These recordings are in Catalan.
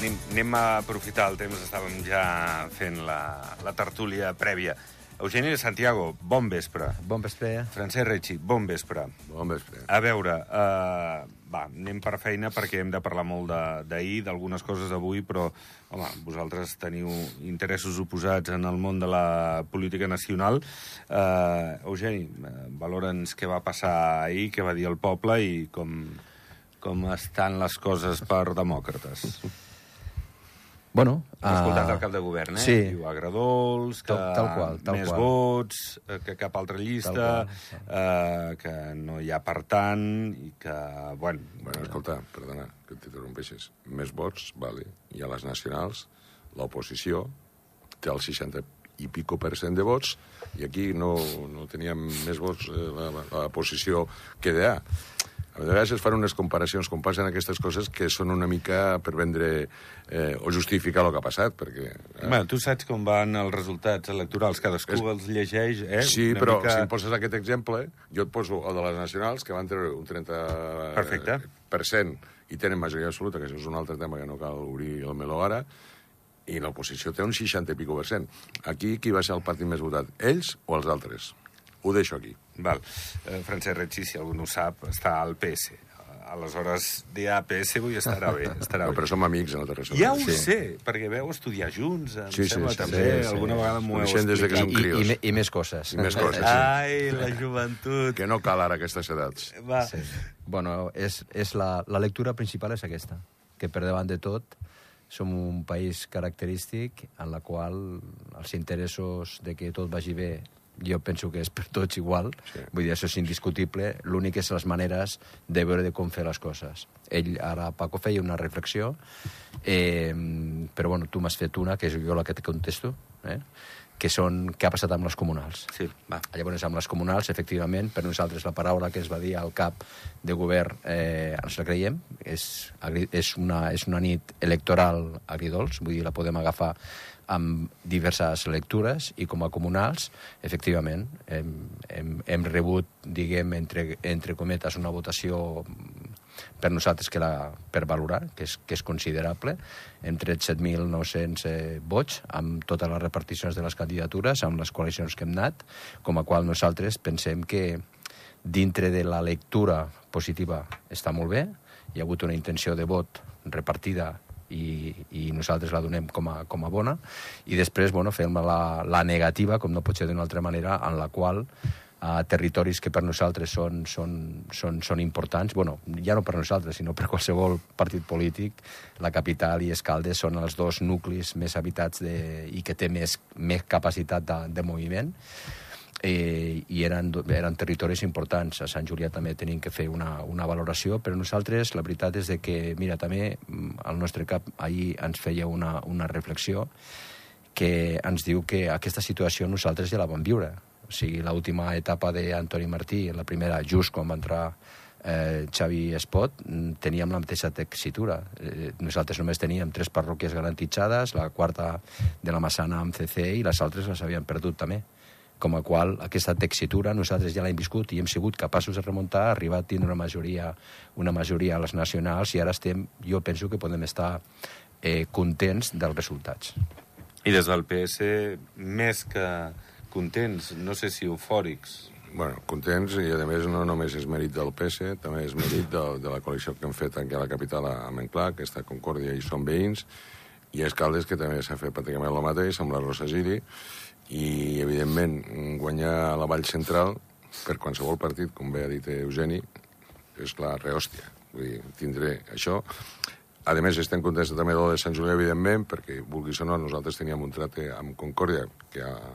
anem, anem a aprofitar el temps. Estàvem ja fent la, la tertúlia prèvia. Eugeni de Santiago, bon vespre. Bon vespre. Francesc Recci, bon vespre. Bon vespre. A veure, uh, va, anem per feina perquè hem de parlar molt de- d'ahir, d'algunes coses d'avui, però, home, vosaltres teniu interessos oposats en el món de la política nacional. Uh, Eugeni, uh, valora'ns què va passar ahir, què va dir el poble i com, com estan les coses per demòcrates. Bueno, escoltat ah, el cap de govern, eh? sí. Diu agradols, que Tal- tal qual, tal més qual. vots, eh, que cap altra llista, Tal eh, que no hi ha per tant, i que, bueno... Bueno, escolta, perdona que t'interrompeixes. Més vots, vale. I a les nacionals, l'oposició té el 60 i pico per cent de vots i aquí no, no teníem més vots eh, la, la, la posició que DA. A vegades es fan unes comparacions, com passen aquestes coses, que són una mica per vendre eh, o justificar el que ha passat, perquè... Eh, Bueno, tu saps com van els resultats electorals, cadascú És- els llegeix, eh? Sí, Una però mica... si em poses aquest exemple, jo et poso el de les nacionals, que van treure un 30% Perfecte. per cent i tenen majoria absoluta, que això és un altre tema que no cal obrir el meló ara, i l'oposició té un 60 i pico per cent. Aquí, qui va ser el partit més votat? Ells o els altres? Ho deixo aquí. Val. Eh, Francesc Recci, si algú no ho sap, està al PS. Aleshores, dir a PS avui estarà bé. Estarà No, bé. però som amics, no té res a Ja ho veure. sé, perquè veu estudiar junts, em Sí, sí, sembla sí, també. sí, sí. Alguna vegada m'ho heu Coneixem des de que explicat. som I, i, crios. me- I més coses. I més coses, sí. Ai, la joventut. Que no cal ara aquestes edats. Va. Sí. Bueno, és, és la, la lectura principal és aquesta, que per davant de tot som un país característic en la qual els interessos de que tot vagi bé jo penso que és per tots igual, Sí. vull dir, això és indiscutible, l'únic és les maneres de veure de com fer les coses. Ell, ara, Paco, feia una reflexió, eh, però bueno, tu m'has fet una, que és jo la que te contesto, eh? Que són què ha passat amb les comunals. Sí, va. Llavors, amb les comunals, efectivament, per nosaltres la paraula que es va dir al cap de govern eh, ens la creiem, és, és, una, és una nit electoral agridols, vull dir, la podem agafar amb diverses lectures i com a comunals, efectivament, hem, hem, hem rebut, diguem, entre, entre cometes, una votació per nosaltres que la, per valorar, que és, que és considerable. Hem tret 7.900 eh, vots amb totes les reparticions de les candidatures, amb les coalicions que hem anat, com a qual nosaltres pensem que dintre de la lectura positiva està molt bé, hi ha hagut una intenció de vot repartida i, i nosaltres la donem com a, com a bona, i després bueno, fem la, la negativa, com no pot ser d'una altra manera, en la qual a territoris que per nosaltres són, són, són, són importants, bueno, ja no per nosaltres, sinó per qualsevol partit polític, la capital i Escaldes són els dos nuclis més habitats de, i que té més, més capacitat de, de moviment, eh, i eren, eren territoris importants. A Sant Julià també tenim que fer una, una valoració, però nosaltres la veritat és de que, mira, també mm, el nostre cap ahir ens feia una, una reflexió que ens diu que aquesta situació nosaltres ja la vam viure. O sigui, l'última etapa d'Antoni Martí, la primera, just quan va entrar eh, Xavi Espot, teníem la mateixa textura. Eh, nosaltres només teníem tres parròquies garantitzades, la quarta de la Massana amb CC i les altres les havíem perdut també com a qual aquesta textura nosaltres ja l'hem viscut i hem sigut capaços de remuntar, arribar a tindre una majoria, una majoria a les nacionals i ara estem, jo penso que podem estar eh, contents dels resultats. I des del PS, més que contents, no sé si eufòrics. Bueno, contents, i a més no només és mèrit del PS, també és mèrit de, de la coalició que hem fet aquí a la capital, a Montclar, que està Concòrdia i són veïns, i a Escaldes, que també s'ha fet pràcticament el mateix, amb la Rosa Giri, i, evidentment, guanyar la Vall Central per qualsevol partit, com bé ha dit Eugeni, és la rehòstia. Vull dir, tindré això. A més, estem contents també de Sant Julià, evidentment, perquè, vulguis o no, nosaltres teníem un tracte amb Concòrdia, que a,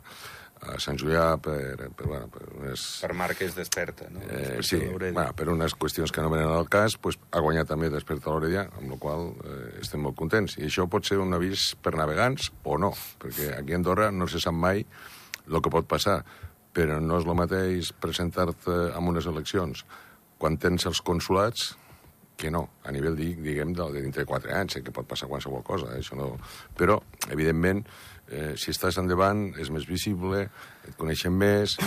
a Sant Julià, per, per, bueno, per unes Per Marques desperta, no? Eh, sí, bueno, per unes qüestions que no venen al cas, pues, ha guanyat també Desperta l'Orella, amb la qual eh, estem molt contents. I això pot ser un avís per navegants o no, perquè aquí a Andorra no se sap mai el que pot passar, però no és el mateix presentar-te en unes eleccions quan tens els consulats que no, a nivell, di- diguem, de, de dintre de quatre anys, sé que pot passar qualsevol cosa, eh, això no... Però, evidentment, eh, si estàs endavant, és més visible, et coneixen més,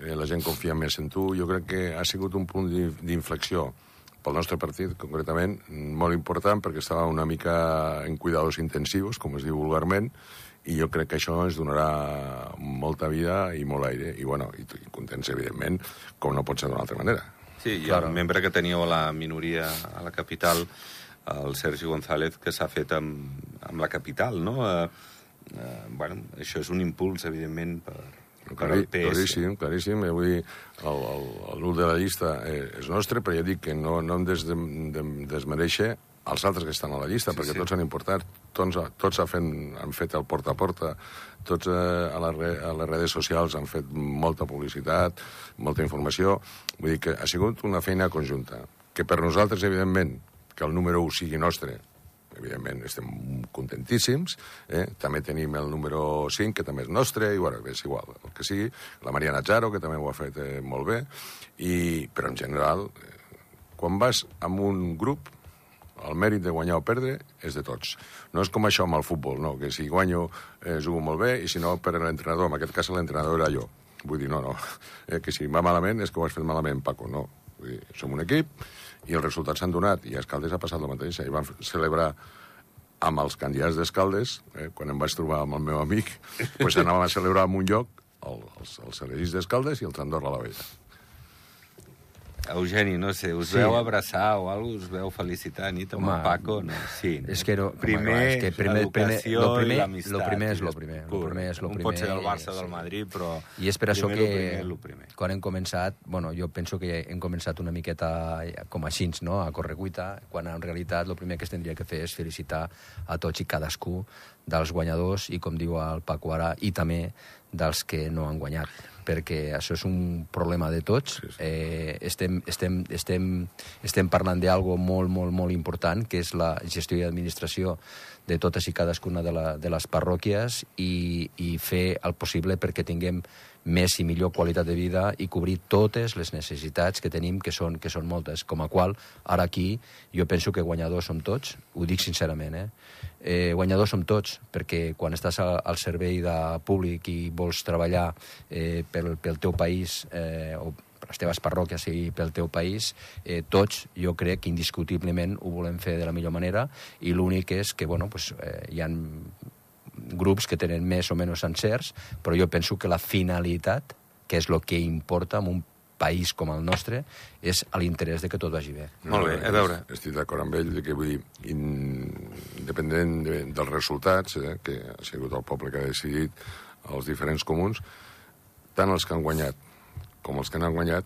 eh, la gent confia més en tu. Jo crec que ha sigut un punt d'in- d'inflexió pel nostre partit, concretament, molt important perquè estava una mica en cuidados intensivos, com es diu vulgarment, i jo crec que això ens donarà molta vida i molt aire, i, bueno, i, i contents, evidentment, com no pot ser d'una altra manera. Sí, i claro. el membre que teníeu a la minoria a la capital, el Sergi González, que s'ha fet amb, amb la capital, no? Eh, eh, bueno, això és un impuls, evidentment, per, PS. Claríssim, claríssim. Vull dir, el, el, el de la llista eh, és nostre, però ja dic que no, no hem de, de, desmereixer els altres que estan a la llista, sí, perquè sí. tots han importat, tots, tots han, fet, han fet el porta a porta, tots eh, a, les, a les redes socials han fet molta publicitat, molta informació. Vull dir que ha sigut una feina conjunta, que per nosaltres, evidentment, que el número 1 sigui nostre, evidentment estem contentíssims. Eh? També tenim el número 5, que també és nostre, i bueno, és igual, el que sigui. La Mariana Zaro, que també ho ha fet eh, molt bé. I, però en general, eh, quan vas amb un grup, el mèrit de guanyar o perdre és de tots. No és com això amb el futbol, no? que si guanyo eh, jugo molt bé i si no per l'entrenador, en aquest cas l'entrenador era jo. Vull dir, no, no, eh, que si va malament és que ho has fet malament, Paco, no. Vull dir, som un equip i els resultats s'han donat, i a Escaldes ha passat el mateix. I van celebrar amb els candidats d'Escaldes, eh, quan em vaig trobar amb el meu amic, pues anàvem a celebrar en un lloc el, els, els d'Escaldes i els Andorra la Vella. Eugeni, no sé, us sí. veu abraçar o alguna us veu felicitar a nit amb Home, Paco? No, sí. És que no, primer, home, és que primer, primer, lo primer, lo primer és lo primer. Lo primer és lo primer. Un pot ser del Barça, del Madrid, però... I és per això que, lo primer, quan hem començat, bueno, jo penso que hem començat una miqueta com així, no?, a correcuita, quan en realitat el primer que es tindria que fer és felicitar a tots i cadascú dels guanyadors i, com diu el Paco ara, i també dels que no han guanyat perquè això és un problema de tots. Sí, sí. Eh, estem, estem, estem, estem parlant d'algo molt, molt, molt important, que és la gestió i administració de totes i cadascuna de, la, de les parròquies i, i fer el possible perquè tinguem més i millor qualitat de vida i cobrir totes les necessitats que tenim, que són, que són moltes. Com a qual, ara aquí, jo penso que guanyadors som tots, ho dic sincerament, eh? eh guanyadors som tots, perquè quan estàs al servei de públic i vols treballar eh, pel, pel teu país eh, o per les teves parròquies i pel teu país, eh, tots, jo crec que indiscutiblement ho volem fer de la millor manera i l'únic és que, bueno, pues, eh, hi han grups que tenen més o menys encerts, però jo penso que la finalitat, que és el que importa en un país com el nostre, és a l'interès de que tot vagi bé. No, Molt bé, a veure. Estic d'acord amb ell, que vull dir, independent de, dels resultats, eh, que ha sigut el poble que ha decidit els diferents comuns, tant els que han guanyat com els que han guanyat,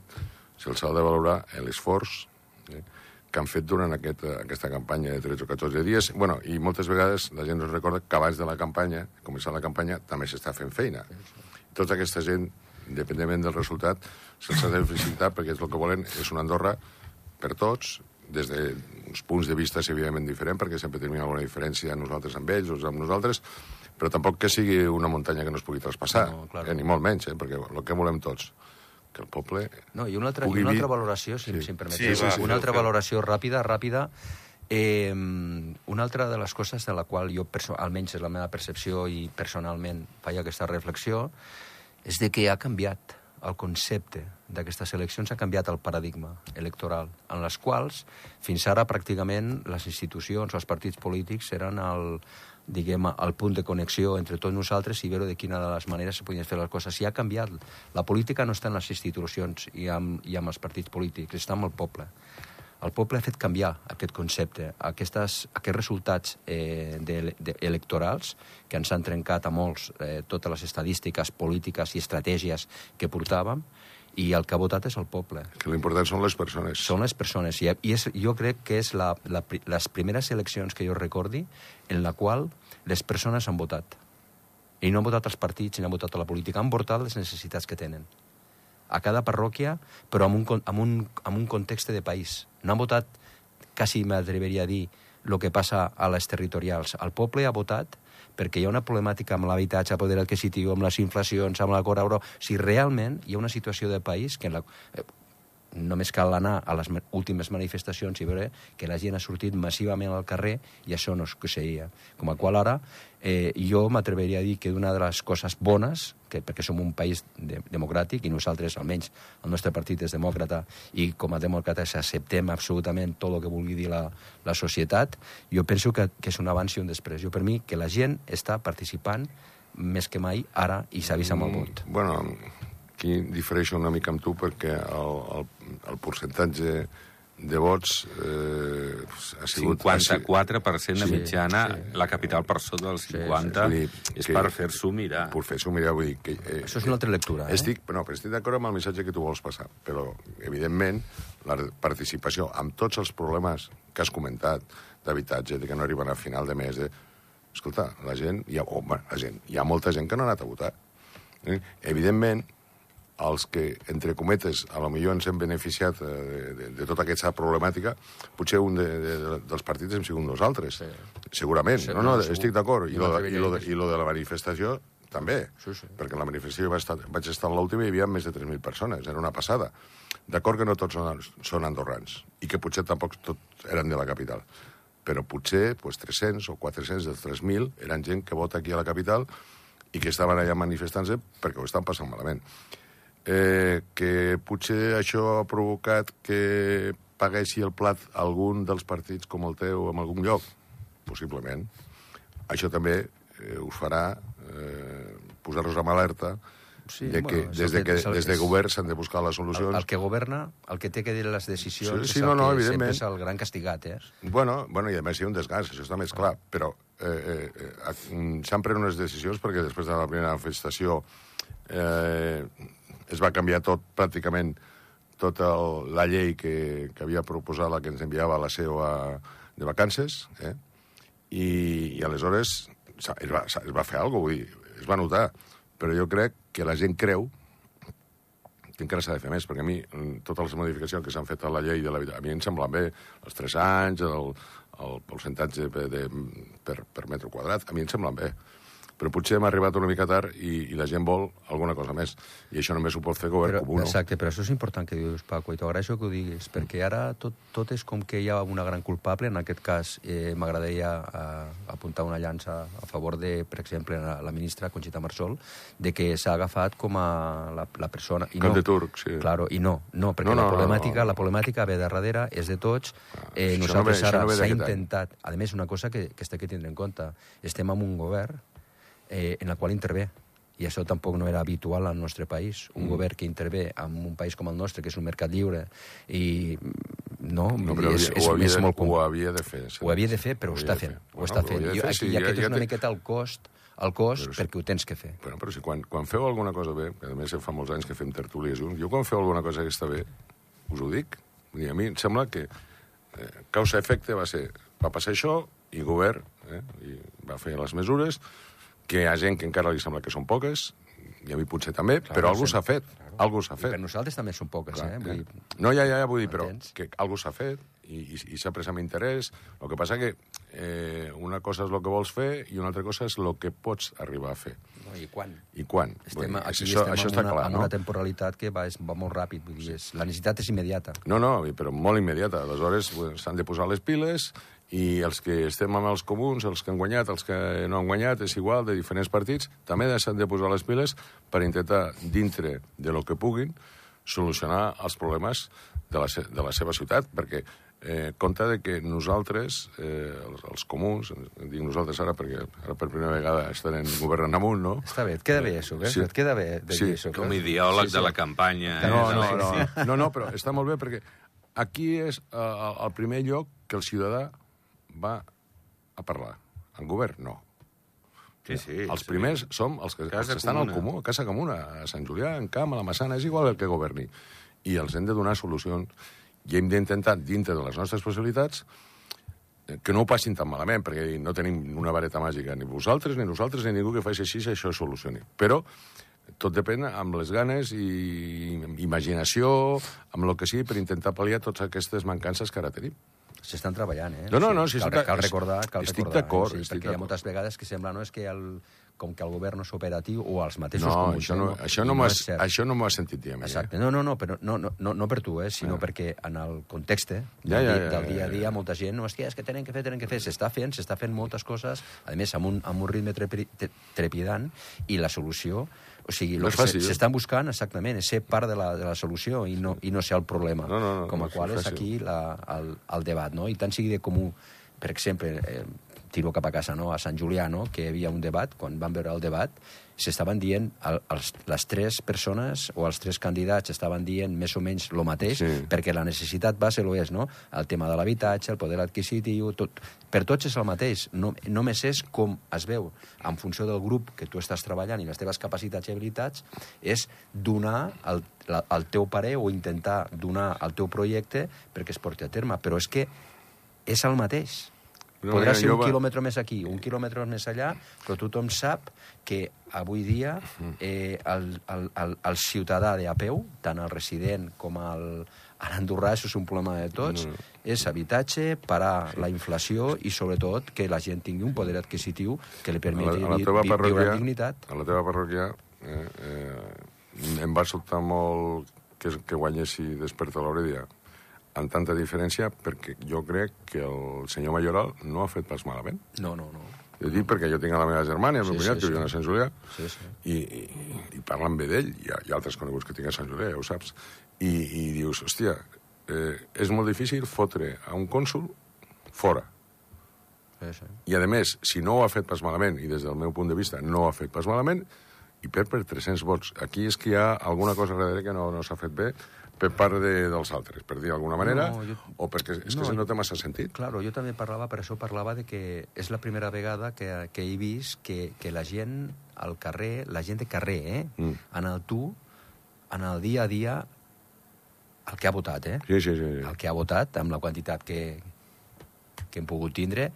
se'ls ha de valorar l'esforç, eh, que han fet durant aquest, aquesta campanya de 13 o 14 dies. Bueno, I moltes vegades la gent no recorda que abans de la campanya, començar la campanya, també s'està fent feina. Tota aquesta gent, independentment del resultat, se'ls ha de felicitar perquè és el que volen, és una Andorra per tots, des d'uns punts de vista evidentment diferents, perquè sempre tenim alguna diferència nosaltres amb ells o amb nosaltres, però tampoc que sigui una muntanya que no es pugui traspassar, no, eh, ni molt menys, eh, perquè el que volem tots que el poble... No, i una altra, i una altra valoració, si, sí. si em permeteu. Sí, sí, sí, una altra valoració ràpida, ràpida. Eh, una altra de les coses de la qual jo, almenys és la meva percepció i personalment faig aquesta reflexió, és de que ha canviat el concepte d'aquestes eleccions, ha canviat el paradigma electoral, en les quals fins ara pràcticament les institucions, els partits polítics eren el, diguem, el punt de connexió entre tots nosaltres i veure de quina de les maneres se podien fer les coses. Si ha canviat, la política no està en les institucions i amb, i amb els partits polítics, està amb el poble. El poble ha fet canviar aquest concepte, aquestes, aquests resultats eh, de, de, electorals que ens han trencat a molts eh, totes les estadístiques polítiques i estratègies que portàvem, i el que ha votat és el poble. Que l'important són les persones. Són les persones, i, i és, jo crec que és la, la, les primeres eleccions que jo recordi en la qual les persones han votat. I no han votat els partits, ni han votat a la política, han votat les necessitats que tenen. A cada parròquia, però amb un, amb un, amb un context de país. No han votat, quasi m'atreveria a dir, el que passa a les territorials. El poble ha votat perquè hi ha una problemàtica amb l'habitatge, poder adquisitiu, amb les inflacions, amb la cora euro... Si realment hi ha una situació de país que en la, només cal anar a les últimes manifestacions i veure que la gent ha sortit massivament al carrer i això no es succeïa. Com a qual ara, eh, jo m'atreviria a dir que una de les coses bones, que, perquè som un país de, democràtic i nosaltres, almenys, el nostre partit és demòcrata i com a demòcrates acceptem absolutament tot el que vulgui dir la, la societat, jo penso que, que és un abans i un després. Jo, per mi, que la gent està participant més que mai ara i s'ha vist amb el vot. Bueno, aquí difereixo una mica amb tu perquè el, el, el percentatge de vots eh, ha sigut... ha sigut- 54% de Sí, mitjana, sí. la capital per sota del Sí, 50, sí, sí. és Que- per fer-s'ho mirar. Per fer-s'ho mirar, vull dir que... Eh, Això és una altra lectura, eh? Estic, no, però estic d'acord amb el missatge que tu vols passar, però, evidentment, la participació amb tots els problemes que has comentat, d'habitatge, de que no arriben a final de mes, de... Escolta, la gent, hi ha, oh, bueno, la gent, hi ha molta gent que no ha anat a votar. Eh? Evidentment, els que, entre cometes, a lo millor ens hem beneficiat eh, de, de, de tota aquesta problemàtica, potser un de, de, de, dels partits hem sigut nosaltres. Sí. Segurament. Sí, no, no, segur. estic d'acord. I, lo, i, lo de, I lo de la manifestació, també. Sí, sí. Perquè en la manifestació vaig estar, vaig estar en l'última i hi havia més de 3.000 persones. Era una passada. D'acord que no tots són, són andorrans i que potser tampoc tots eren de la capital. Però potser pues, 300 o 400 dels 3.000 eren gent que vota aquí a la capital i que estaven allà manifestant-se perquè ho estan passant malament. Eh, que potser això ha provocat que paguessi el plat algun dels partits com el teu en algun lloc? Possiblement. Això també eh, us farà eh, posar-nos en alerta Sí, de que, bueno, des, el de que- que, el- des de govern s'han de buscar les El, solucions. el que governa, el que té que dir les decisions, Sí, sí, és el no, no, que sempre és el gran castigat, eh? Bueno, bueno, i a més hi ha un desgast, això està més clar, però eh, eh, eh, mm, s'han pres unes decisions perquè després de la primera manifestació eh, es va canviar tot, pràcticament, tota la llei que, que havia proposat la que ens enviava la CEO a, de vacances, eh? I, i aleshores es va, es va fer alguna cosa, vull dir, es va notar, però jo crec que la gent creu que encara s'ha de fer més, perquè a mi mm, totes les modificacions que s'han fet a la llei de l'habitatge, a mi em semblen bé, els 3 anys, el, el percentatge de, de, per, per metre quadrat, a mi em semblen bé. Però potser hem arribat una mica tard i, i la gent vol alguna cosa més. I això només ho pot fer govern Però, comú. no? exacte, però això és important que dius, Paco, i t'agraeixo que ho diguis, perquè ara tot, tot és com que hi ha una gran culpable, en aquest cas eh, m'agradaria eh, apuntar una llança a favor de, per exemple, la, la ministra Conxita Marsol, de que s'ha agafat com a la, la persona... I Cap no, de turc, sí. Claro, i no, no, perquè No, no, la no, problemàtica, no. la problemàtica ve de darrere, és de tots. Eh, això no ve- nosaltres ara no s'ha intentat... A més, una cosa que, que està que tindre en compte, estem en un govern eh, en el qual intervé i això tampoc no era habitual al nostre país. Un mm. govern que intervé en un país com el nostre, que és un mercat lliure, i no, No, vull però és, és, ho, havia, és de, molt com... ho havia de fer. sí. Ho havia de fer, però ho, havia està fent. Ho Bueno, està ho fent. Jo, fer, aquí, sí, I aquest ja- és ja una té- miqueta el cost, el cost Però perquè ho tens que fer. Bueno, però si quan, quan feu alguna cosa bé, que a més fa molts anys que fem tertúlies junts, jo quan feu alguna cosa que està bé, us ho dic. Dir, a mi em sembla que eh, causa-efecte va ser, va passar això, i govern eh, i va fer les mesures, que hi ha gent que encara li sembla que són poques, i a mi potser també, Clar, però algú s'ha fet. Algú s'ha I fet. per nosaltres també són poques, Clar, eh? Vull dir, No, ja, ja, ja, vull dir, però que algú s'ha fet i, i, i s'ha pres amb interès. El que passa que eh, una cosa és el que vols fer i una altra cosa és el que pots arribar a fer. no, I quan? I quan? Estem, dir, aquí això, estem això està una, clar, no? una temporalitat que va, és, va molt ràpid. Vull dir, és, la necessitat és immediata. No, no, però molt immediata. Aleshores s'han de posar les piles i els que estem amb els comuns, els que han guanyat, els que no han guanyat, és igual, de diferents partits, també s'han de posar les piles per intentar, dintre de lo que puguin, solucionar els problemes de la, se de la seva ciutat, perquè eh, compte de que nosaltres, eh, els, els comuns, dic nosaltres ara perquè ara per primera vegada estarem governant amunt, no? Està bé, et queda bé això, eh? Sí. Et queda bé de Sí, dir això. Com eh? ideòleg Sí, sí. de la campanya. eh, No, de no, no, no, no, però està molt bé perquè aquí és eh, el primer lloc que el ciutadà va a parlar. El govern, no. Sí, sí. els sí. primers som els que, Casa els estan al comuna. comú, a Casa Comuna, a Sant Julià, en Camp, a la Massana, és igual el que governi. I els hem de donar solucions i hem d'intentar, dintre de les nostres possibilitats, eh, que no ho passin tan malament, perquè no tenim una vareta màgica, ni vosaltres, ni nosaltres, ni ningú que faci així, això es solucioni. Però tot depèn amb les ganes i imaginació, amb el que sigui, per intentar pal·liar totes aquestes mancances que ara tenim. S'estan treballant, eh? No, no, no, si cal, cal recordar, cal estic recordar. d'acord, eh? Sí, estic perquè hi ha moltes vegades que sembla, no, és que el, com que el govern no és operatiu, o els mateixos No, comuns. això no, eh? això I no, és això no m'ho has sentit dir a mi. Exacte. Eh? No, no, no, però no, no, no, no per tu, eh, sinó Ah. perquè en el context Ja, del, ja, di- ja, del ja, dia a ja. dia molta gent, no, hòstia, és que tenen que fer, tenen que fer, s'està fent, s'està fent moltes coses, a més, amb un, amb un ritme trepi, tre- trepidant, i la solució, o sigui, No el que se- s'estan buscant exactament és ser part de la, de la solució i no, i no ser el problema. No, no, no, com no a és qual és aquí la, el, el debat, no? I tant sigui de comú, per exemple, eh, tiro cap a casa, no? a Sant Julià, no? que hi havia un debat, quan van veure el debat, s'estaven dient, el, els, les tres persones o els tres candidats estaven dient més o menys el mateix, Sí. perquè la necessitat base lo és, no? El tema de l'habitatge, el poder adquisitiu, tot. Per tots és el mateix, no, només és com es veu en funció del grup que tu estàs treballant i les teves capacitats i habilitats, és donar el, la, el teu parer o intentar donar el teu projecte perquè es porti a terme, però és que és el mateix. No, Podrà mira, ser un va- quilòmetre més aquí, un quilòmetre més allà, però tothom sap que avui dia eh, el, el, el, el ciutadà de a peu, tant el resident com el, a l'andorrà, això és un problema de tots, No. és habitatge, parar la inflació i, sobretot, que la gent tingui un poder adquisitiu que li A la, permeti a la vi- viure amb dignitat. a la teva parròquia eh, eh, em va sobtar molt que, que guanyessi Desperta l'Oredia amb tanta diferència perquè jo crec que el senyor Mayoral no ha fet pas malament. No, no, no. Jo dic perquè jo tinc a la meva germana, el Sí, meu cunyat, sí, que sí. viu a Sant Julià, Sí, sí. i, i, i parlen bé d'ell, hi ha altres coneguts que tinc a Sant Julià, ja ho saps, i, i dius, hòstia, eh, és molt difícil fotre a un cònsul fora. Sí, sí. I, a més, si no ho ha fet pas malament, i des del meu punt de vista no ho ha fet pas malament, i perd per 300 vots. Aquí és que hi ha alguna cosa darrere que no, no s'ha fet bé per part de, dels altres, per dir d'alguna manera, No, jo- o perquè és No, que no té massa sentit. Claro, jo també parlava, per això parlava de que és la primera vegada que, que he vist que, que la gent al carrer, la gent de carrer, eh? Mm. en el tu, en el dia a dia, el que ha votat, eh? Sí, sí, sí. sí. el que ha votat, amb la quantitat que, que hem pogut tindre,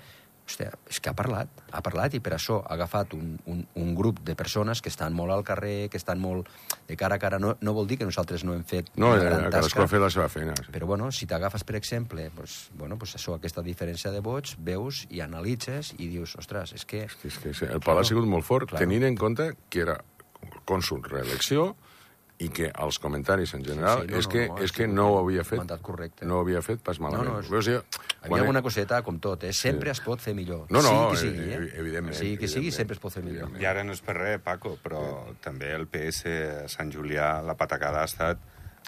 hòstia, és que ha parlat, ha parlat i per això ha agafat un, un, un grup de persones que estan molt al carrer, que estan molt de cara a cara. No, no vol dir que nosaltres no hem fet No, una ja, gran cadascú tasca, ha fet la seva feina. Sí. però bueno, si t'agafes, per exemple, pues, bueno, pues això, aquesta diferència de vots, veus i analitzes i dius, ostres, és que... És que, és que sí, el Palau ha sigut molt fort, Claro. tenint en compte que era cònsul reelecció i que els comentaris en general Sí, sí, no, és, no, que, no, és que no ho havia fet correcte. no ho havia fet pas malament. No, no, és- Veus, jo, Hi ha alguna coseta, com tot, eh? Sempre es pot fer millor. No, no, sigui que sigui, eh, eh? evidentment, Sigui que sigui, sempre es pot fer millor. I ara no és per res, Paco, però també el PS a Sant Julià, la patacada ha estat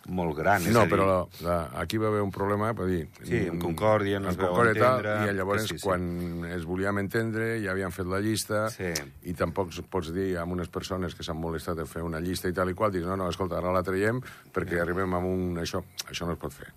molt gran. és No, dir, però la, la, aquí va haver un problema, per dir... Sí, amb Concòrdia no es veu entendre, I llavors, sí, sí. quan es volíem entendre, ja havien fet la llista, Sí. i tampoc pots dir a unes persones que s'han molestat de fer una llista i tal i qual, dius, no, no, escolta, ara la traiem perquè arribem a un... Això, això no es pot fer.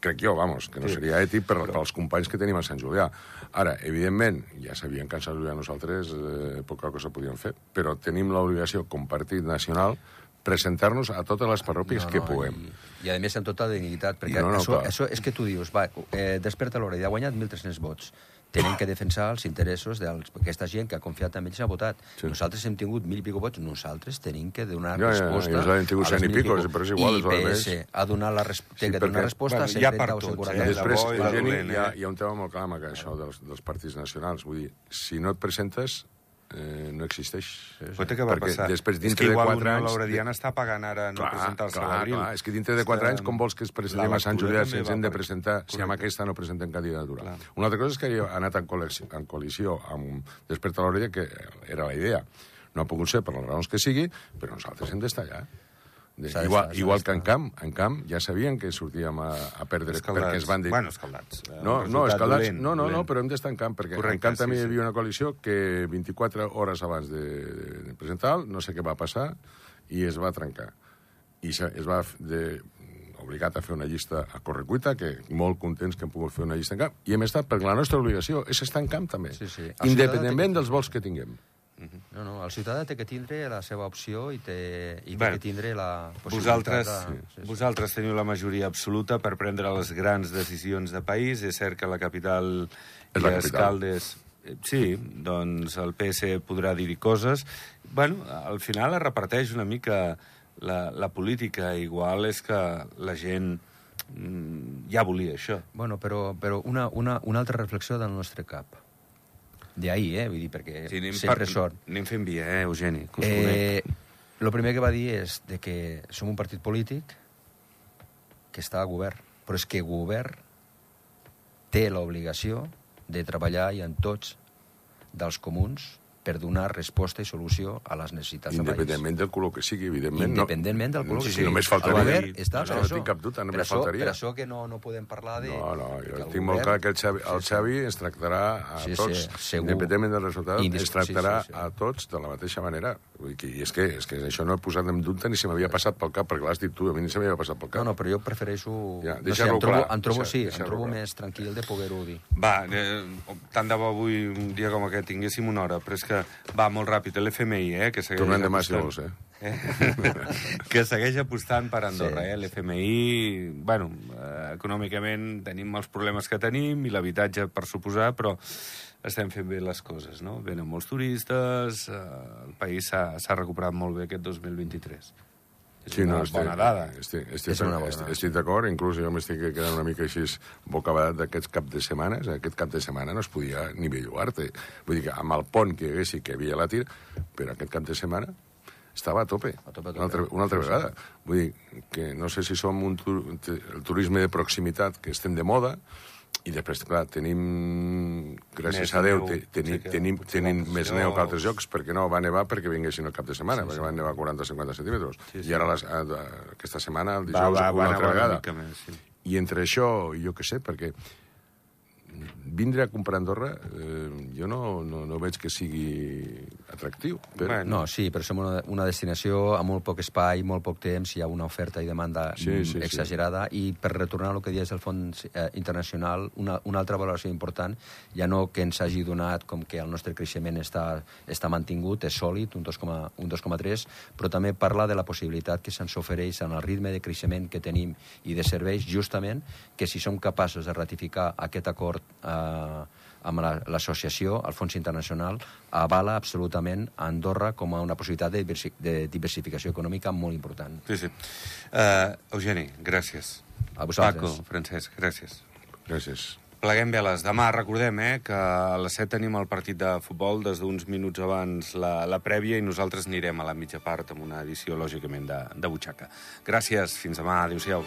Crec jo, vamos, que no Sí. seria ètic per, pels companys que tenim a Sant Julià. Ara, evidentment, ja sabien que a Sant Julià nosaltres eh, poca cosa podíem fer, però tenim l'obligació, com partit nacional, presentar-nos a totes les parròquies que puguem. I, I, a més, amb tota dignitat, perquè No, no, això, clar. això és que tu dius, va, eh, desperta l'hora, i ha guanyat 1.300 vots. Tenen que defensar els interessos d'aquesta gent que ha confiat en ells i ha votat. Sí. Nosaltres hem tingut mil i pico vots, nosaltres tenim que donar Ja, ja, ja, resposta ells han tingut cent i mil pico, però és igual, I PS ha donat la res... té Sí, que donar resposta bueno, a hi ha 130 per o tots, 140. eh? Després, Eugeni, hi, ha, eh? hi ha un tema molt clar amb això dels, dels partits nacionals. Vull dir, si no et presentes, eh, no existeix. Però té què va Perquè passar? després, és dintre que de igual quatre Unió anys... Laurediana està pagant ara no presentar-se a clar, l'abril. clar, és que dintre de quatre anys, com vols que es presentem a Sant Julià si ens hem de presentar, si amb aquesta no presentem candidatura? Clar. Una altra cosa és que ha anat en col·lisió, en col·lisió amb Desperta l'Orella, que era la idea. No ha pogut ser per les raons que sigui, però nosaltres hem d'estar allà. De, d'estar, igual, igual que en camp, en camp ja sabien que sortíem a, a perdre Escaldats. perquè es van dir... Bueno, escaldats. Eh, No, no, escaldats, dolent, no, no, no, dolent. però hem d'estar en camp, perquè Correcte, en camp també sí, hi sí. havia una coalició que 24 hores abans de, de presentar no sé què va passar, i es va trencar. I se- es va de, obligat a fer una llista a correcuita, que molt contents que hem pogut fer una llista en camp, i hem estat, perquè la nostra obligació és estar en camp també, Sí, sí. Independentment dels vols que tinguem. No, no, el ciutadà té que tindre la seva opció i té, i té Bueno, que tindre la possibilitat Vosaltres, de... sí, vosaltres teniu la majoria absoluta per prendre les grans decisions de país. És cert que la capital És i la les capital. Caldes... eh, Sí, doncs el PS podrà dir-hi coses. bueno, al final es reparteix una mica la, la política. Igual és que la gent mm, ja volia això. Bueno, però, però una, una, una altra reflexió del nostre cap. D'ahir, eh? Vull dir, perquè Sí, anem, sempre per, són... anem fent via, eh, Eugeni? Conec. Eh, el primer que va dir és de que som un partit polític que està a govern, però és que govern té l'obligació de treballar i en tots dels comuns per donar resposta i solució a les necessitats del país. Independentment del color que sigui, evidentment. Independentment del color sí, que sí, sigui. només El faltaria. govern està no, per no això. tinc cap dubte, per només això, faltaria. Per això que no, no podem parlar de... No, no, jo tinc molt clar govern- que el Xavi, el Sí, sí. Xavi ens tractarà a Sí, sí, tots, segur. independentment del resultat, Indis- ens tractarà sí, sí, sí. a tots de la mateixa manera. Vull dir, que- I és que, és que això no he posat en dubte ni se m'havia passat pel cap, perquè l'has dit tu, a mi ni se m'havia passat pel cap. No, no, però jo prefereixo... Ja, no sé, em trobo, clar, em trobo, deixa- sí, deixa-lo em trobo clar. més tranquil de poder-ho dir. Va, eh, tant de bo avui, un dia com aquest, tinguéssim una hora, però és que va molt ràpid. L'FMI, eh, que segueix Tornem demà, si vols, eh? que segueix apostant per Andorra, Sí. eh? L'FMI, bueno, eh, econòmicament tenim els problemes que tenim i l'habitatge per suposar, però estem fent bé les coses, no? Venen molts turistes, eh, el país s'ha recuperat molt bé aquest 2023. És Sí, una no, bona dada. Estic, estic, És una bona estic, estic d'acord, inclús jo m'estic quedant una mica així bocabadat d'aquests cap de setmanes. Aquest cap de setmana no es podia ni bellugar-te. Vull dir que amb el pont que hi haguessi, que hi havia la tir, però aquest cap de setmana estava a tope, A tope, a tope. Una, altra, una altra vegada. Vull dir que no sé si som un tur el turisme de proximitat, que estem de moda, i després, clar, tenim, gràcies Més a Déu, neu, te, tenim, que- tenim, tenim més neu que altres llocs. perquè no va nevar perquè vinguessin el cap de setmana, Sí, perquè sí. van nevar 40-50 centímetres. Sí, sí. I ara les, a, aquesta setmana, el Va, dijous, va, va, una altra nevar una vegada. mica més, sí. I entre això, jo què sé, perquè vindre a comprar a Andorra eh, jo no, no, no veig que sigui atractiu. Però, Bueno. No, sí, però som una, una destinació amb molt poc espai, molt poc temps, hi ha una oferta i demanda Sí, sí, sí. exagerada, i per retornar al que dius del Fons eh, Internacional, una, una altra valoració important, ja no que ens hagi donat com que el nostre creixement està, està mantingut, és sòlid, un 2,3, un 2,3, però també parla de la possibilitat que se'ns ofereix en el ritme de creixement que tenim i de serveis, justament que si som capaços de ratificar aquest acord eh, amb la- l'associació, el Fons Internacional, avala absolutament Andorra com a una possibilitat de, diversi de diversificació econòmica molt important. Sí, sí. Uh, Eugeni, gràcies. A vosaltres. Paco, Francesc, gràcies. Gràcies. Pleguem veles. Demà recordem eh, que a les 7 tenim el partit de futbol, des d'uns minuts abans la, la prèvia, i nosaltres anirem a la mitja part amb una edició, lògicament, de, de butxaca. Gràcies, fins demà, adéu-siau.